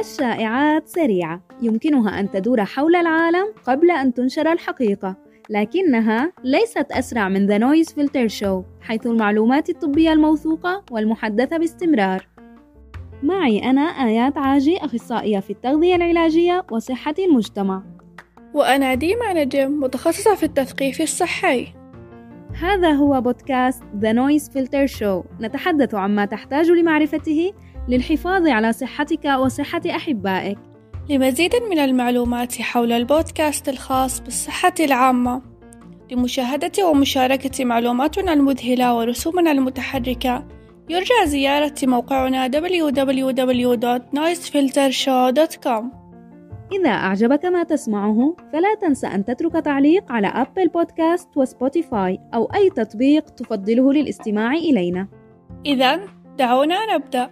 الشائعات سريعة. يمكنها أن تدور حول العالم قبل أن تنشر الحقيقة لكنها ليست أسرع من The Noise Filter Show حيث المعلومات الطبية الموثوقة والمحدثة باستمرار. معي أنا آيات عاجي أخصائية في التغذية العلاجية وصحة المجتمع. وأنا ديما نجم متخصصة في التثقيف الصحي. هذا هو بودكاست The Noise Filter Show. نتحدث عما تحتاج لمعرفته للحفاظ على صحتك وصحة أحبائك. لمزيد من المعلومات حول البودكاست الخاص بالصحة العامة لمشاهدة ومشاركة معلوماتنا المذهلة ورسومنا المتحركة يرجى زيارة موقعنا www.noisefiltershow.com إذا أعجبك ما تسمعه فلا تنسى أن تترك تعليق على أبل بودكاست وسبوتيفاي أو أي تطبيق تفضله للاستماع إلينا. إذا دعونا نبدأ.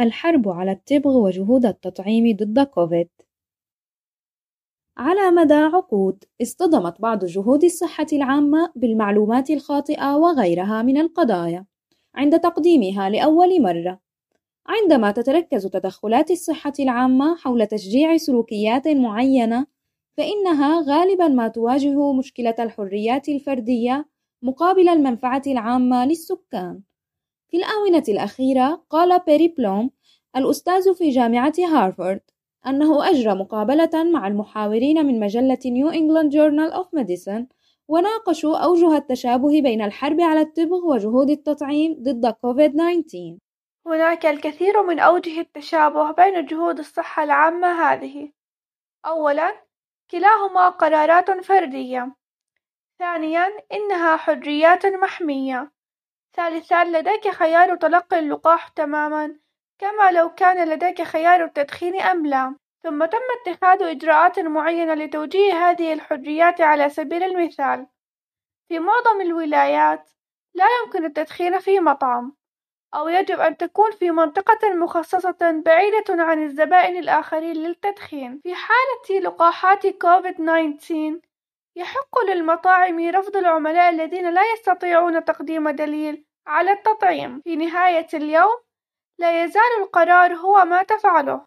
الحرب على التبغ وجهود التطعيم ضد كوفيد على مدى عقود اصطدمت بعض جهود الصحة العامة بالمعلومات الخاطئة وغيرها من القضايا عند تقديمها لأول مرة. عندما تتركز تدخلات الصحة العامة حول تشجيع سلوكيات معينة فإنها غالبا ما تواجه مشكلة الحريات الفردية مقابل المنفعة العامة للسكان. في الآونة الأخيرة قال بيري بلوم الأستاذ في جامعة هارفارد أنه أجرى مقابلة مع المحاورين من مجلة نيو إنجلاند جورنال أوف ميديسن وناقشوا أوجه التشابه بين الحرب على التبغ وجهود التطعيم ضد كوفيد-19 هناك الكثير من أوجه التشابه بين جهود الصحة العامة هذه. أولا كلاهما قرارات فردية. ثانيا إنها حريات محمية. ثالثا لديك خيار تلقي اللقاح تماما. كما لو كان لديك خيار التدخين أم لا. ثم تم اتخاذ إجراءات معينة لتوجيه هذه الحريات على سبيل المثال. في معظم الولايات لا يمكن التدخين في مطعم أو يجب أن تكون في منطقة مخصصة بعيدة عن الزبائن الآخرين للتدخين. في حالة لقاحات كوفيد 19 يحق للمطاعم رفض العملاء الذين لا يستطيعون تقديم دليل على التطعيم. في نهاية اليوم لا يزال القرار هو ما تفعله.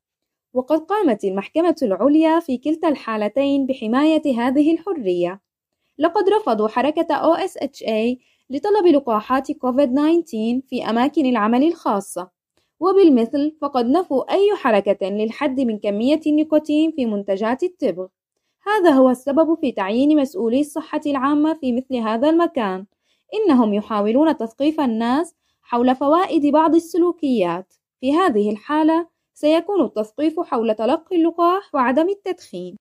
وقد قامت المحكمة العليا في كلتا الحالتين بحماية هذه الحرية. لقد رفضوا حركة OSHA لطلب لقاحات كوفيد-19 في أماكن العمل الخاصة. وبالمثل فقد نفوا أي حركة للحد من كمية النيكوتين في منتجات التبغ هذا هو السبب في تعيين مسؤولي الصحة العامة في مثل هذا المكان. إنهم يحاولون تثقيف الناس حول فوائد بعض السلوكيات. في هذه الحالة سيكون التثقيف حول تلقي اللقاح وعدم التدخين.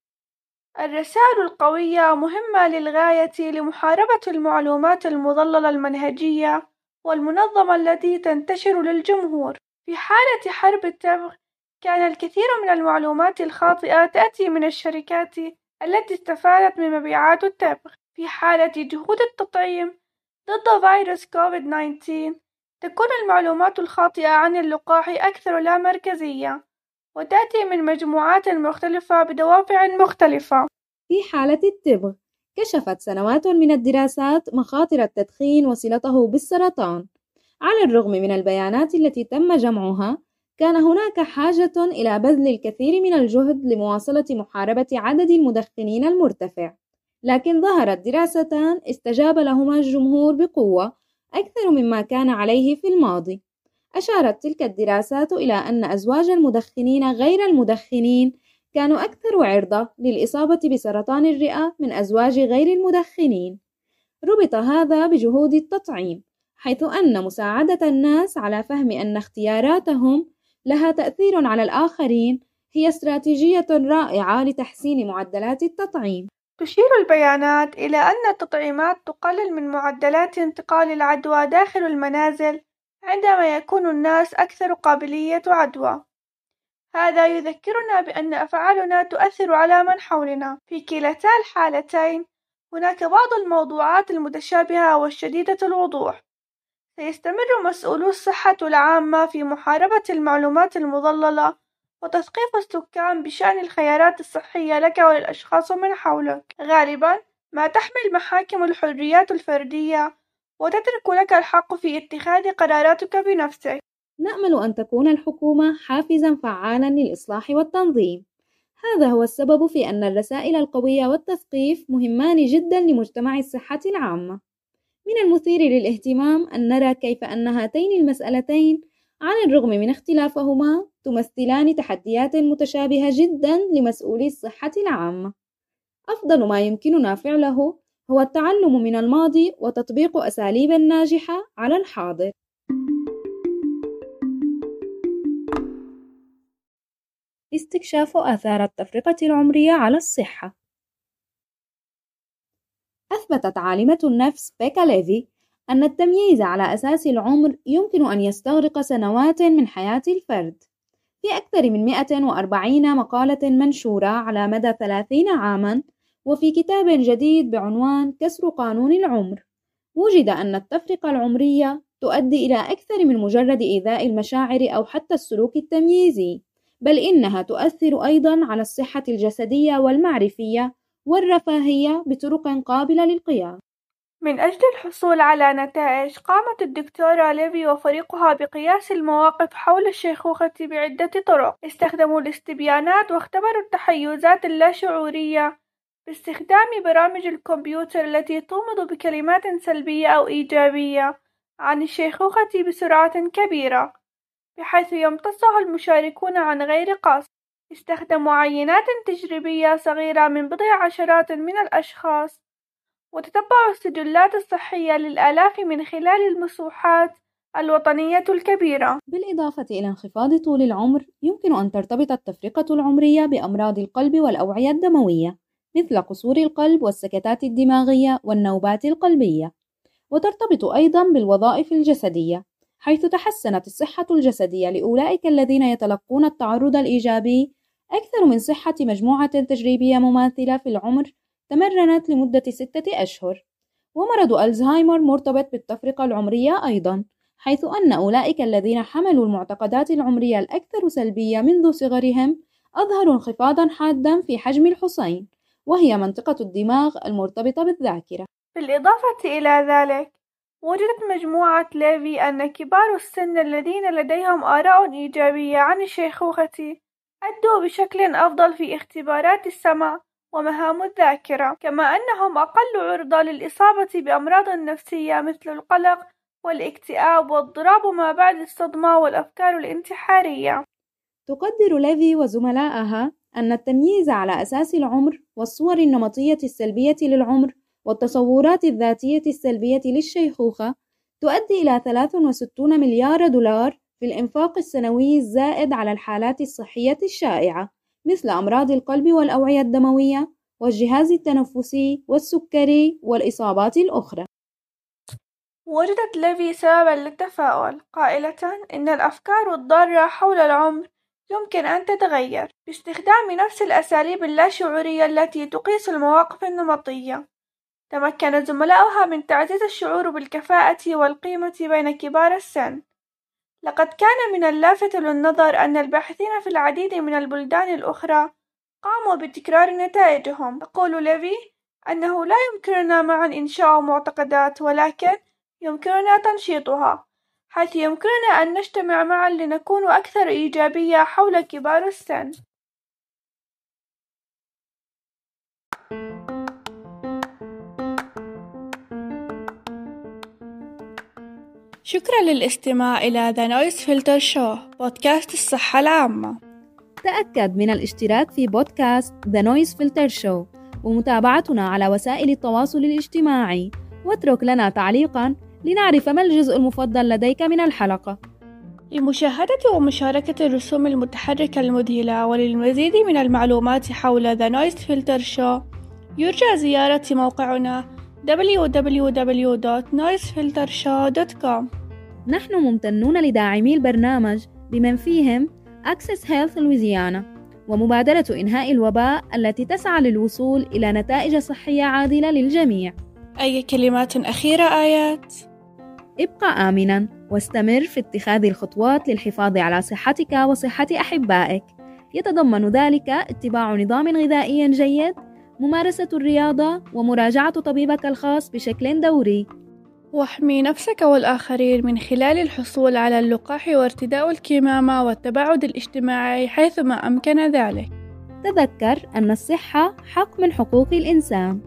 الرسائل القوية مهمة للغاية لمحاربة المعلومات المضللة المنهجية والمنظمة التي تنتشر للجمهور. في حالة حرب التبغ كان الكثير من المعلومات الخاطئة تأتي من الشركات التي استفادت من مبيعات التبغ. في حالة جهود التطعيم ضد فيروس كوفيد-19 تكون المعلومات الخاطئة عن اللقاح أكثر لا مركزية وتأتي من مجموعات مختلفة بدوافع مختلفة. في حالة التبغ كشفت سنوات من الدراسات مخاطر التدخين وصلته بالسرطان. على الرغم من البيانات التي تم جمعها كان هناك حاجة إلى بذل الكثير من الجهد لمواصلة محاربة عدد المدخنين المرتفع. لكن ظهرت دراستان استجاب لهما الجمهور بقوة أكثر مما كان عليه في الماضي. أشارت تلك الدراسات إلى أن أزواج المدخنين غير المدخنين كانوا أكثر عرضة للإصابة بسرطان الرئة من أزواج غير المدخنين. ربط هذا بجهود التطعيم حيث أن مساعدة الناس على فهم أن اختياراتهم لها تأثير على الآخرين هي استراتيجية رائعة لتحسين معدلات التطعيم. تشير البيانات إلى أن التطعيمات تقلل من معدلات انتقال العدوى داخل المنازل عندما يكون الناس أكثر قابلية عدوى. هذا يذكرنا بأن أفعالنا تؤثر على من حولنا. في كلتا الحالتين هناك بعض الموضوعات المتشابهة والشديدة الوضوح. سيستمر مسؤولو الصحة العامة في محاربة المعلومات المضللة وتثقيف السكان بشأن الخيارات الصحية لك وللأشخاص من حولك. غالبًا ما تحمل محاكم الحريات الفردية وتترك لك الحق في اتخاذ قراراتك بنفسك. نأمل أن تكون الحكومة حافزًا فعالًا للإصلاح والتنظيم. هذا هو السبب في أن الرسائل القوية والتثقيف مهمان جدًا لمجتمع الصحة العامة. من المثير للاهتمام أن نرى كيف أن هاتين المسألتين على الرغم من اختلافهما تمثلان تحديات متشابهة جدا لمسؤولي الصحة العامة. أفضل ما يمكننا فعله هو التعلم من الماضي وتطبيق أساليب ناجحة على الحاضر. استكشاف آثار التفرقة العمرية على الصحة أثبتت عالمة النفس بيكا ليفي أن التمييز على أساس العمر يمكن أن يستغرق سنوات من حياة الفرد في أكثر من 140 مقالة منشورة على مدى 30 عامًا وفي كتاب جديد بعنوان كسر قانون العمر وجد أن التفرقة العمرية تؤدي إلى أكثر من مجرد إيذاء المشاعر أو حتى السلوك التمييزي بل إنها تؤثر أيضًا على الصحة الجسدية والمعرفية والرفاهية بطرق قابلة للقياس. من أجل الحصول على نتائج قامت الدكتورة ليفي وفريقها بقياس المواقف حول الشيخوخة بعدة طرق. استخدموا الاستبيانات واختبروا التحيزات اللاشعورية باستخدام برامج الكمبيوتر التي تومض بكلمات سلبية أو إيجابية عن الشيخوخة بسرعة كبيرة بحيث يمتصها المشاركون عن غير قصد. استخدموا عينات تجريبية صغيرة من بضع عشرات من الأشخاص وتتبعوا السجلات الصحية للآلاف من خلال المسوحات الوطنية الكبيرة. بالإضافة إلى انخفاض طول العمر يمكن أن ترتبط التفرقة العمرية بأمراض القلب والأوعية الدموية مثل قصور القلب والسكتات الدماغية والنوبات القلبية. وترتبط أيضا بالوظائف الجسدية حيث تحسنت الصحة الجسدية لأولئك الذين يتلقون التعرض الإيجابي أكثر من صحة مجموعة تجريبية مماثلة في العمر تمرنت لمدة ستة أشهر ومرض ألزهايمر مرتبط بالتفرقة العمرية أيضا حيث أن أولئك الذين حملوا المعتقدات العمرية الأكثر سلبية منذ صغرهم أظهروا انخفاضا حادا في حجم الحصين وهي منطقة الدماغ المرتبطة بالذاكرة. بالإضافة إلى ذلك وجدت مجموعة ليفي أن كبار السن الذين لديهم آراء إيجابية عن الشيخوخة أدوا بشكل أفضل في اختبارات السمع ومهام الذاكرة كما أنهم أقل عرضة للإصابة بأمراض نفسية مثل القلق والاكتئاب واضطراب ما بعد الصدمة والأفكار الانتحارية. تقدر ليفي وزملائها أن التمييز على أساس العمر والصور النمطية السلبية للعمر والتصورات الذاتية السلبية للشيخوخة تؤدي إلى 63 مليار دولار في الإنفاق السنوي الزائد على الحالات الصحية الشائعة. مثل أمراض القلب والأوعية الدموية والجهاز التنفسي والسكري والإصابات الأخرى. وجدت ليفي سببا للتفاؤل قائلة إن الأفكار الضارة حول العمر يمكن أن تتغير باستخدام نفس الأساليب اللاشعورية التي تقيس المواقف النمطية. تمكن زملاؤها من تعزيز الشعور بالكفاءة والقيمة بين كبار السن. لقد كان من اللافت للنظر أن الباحثين في العديد من البلدان الأخرى قاموا بتكرار نتائجهم. تقول ليفي أنه لا يمكننا معا إنشاء معتقدات ولكن يمكننا تنشيطها حيث يمكننا أن نجتمع معا لنكون أكثر إيجابية حول كبار السن. شكرا للاستماع إلى The Noise Filter Show بودكاست الصحة العامة. تأكد من الاشتراك في بودكاست The Noise Filter Show ومتابعتنا على وسائل التواصل الاجتماعي. واترك لنا تعليقا لنعرف ما الجزء المفضل لديك من الحلقة. لمشاهدة ومشاركة الرسوم المتحركة المذهلة وللمزيد من المعلومات حول The Noise Filter Show يرجى زيارة موقعنا www.noisefiltershow.com نحن ممتنون لداعمي البرنامج بمن فيهم Access Health Louisiana ومبادرة إنهاء الوباء التي تسعى للوصول إلى نتائج صحية عادلة للجميع. أي كلمات أخيرة آيات؟ ابقى آمنا واستمر في اتخاذ الخطوات للحفاظ على صحتك وصحة أحبائك. يتضمن ذلك اتباع نظام غذائي جيد ممارسة الرياضة ومراجعة طبيبك الخاص بشكل دوري واحمي نفسك والآخرين من خلال الحصول على اللقاح وارتداء الكمامة والتباعد الاجتماعي حيثما أمكن ذلك. تذكر أن الصحة حق من حقوق الإنسان.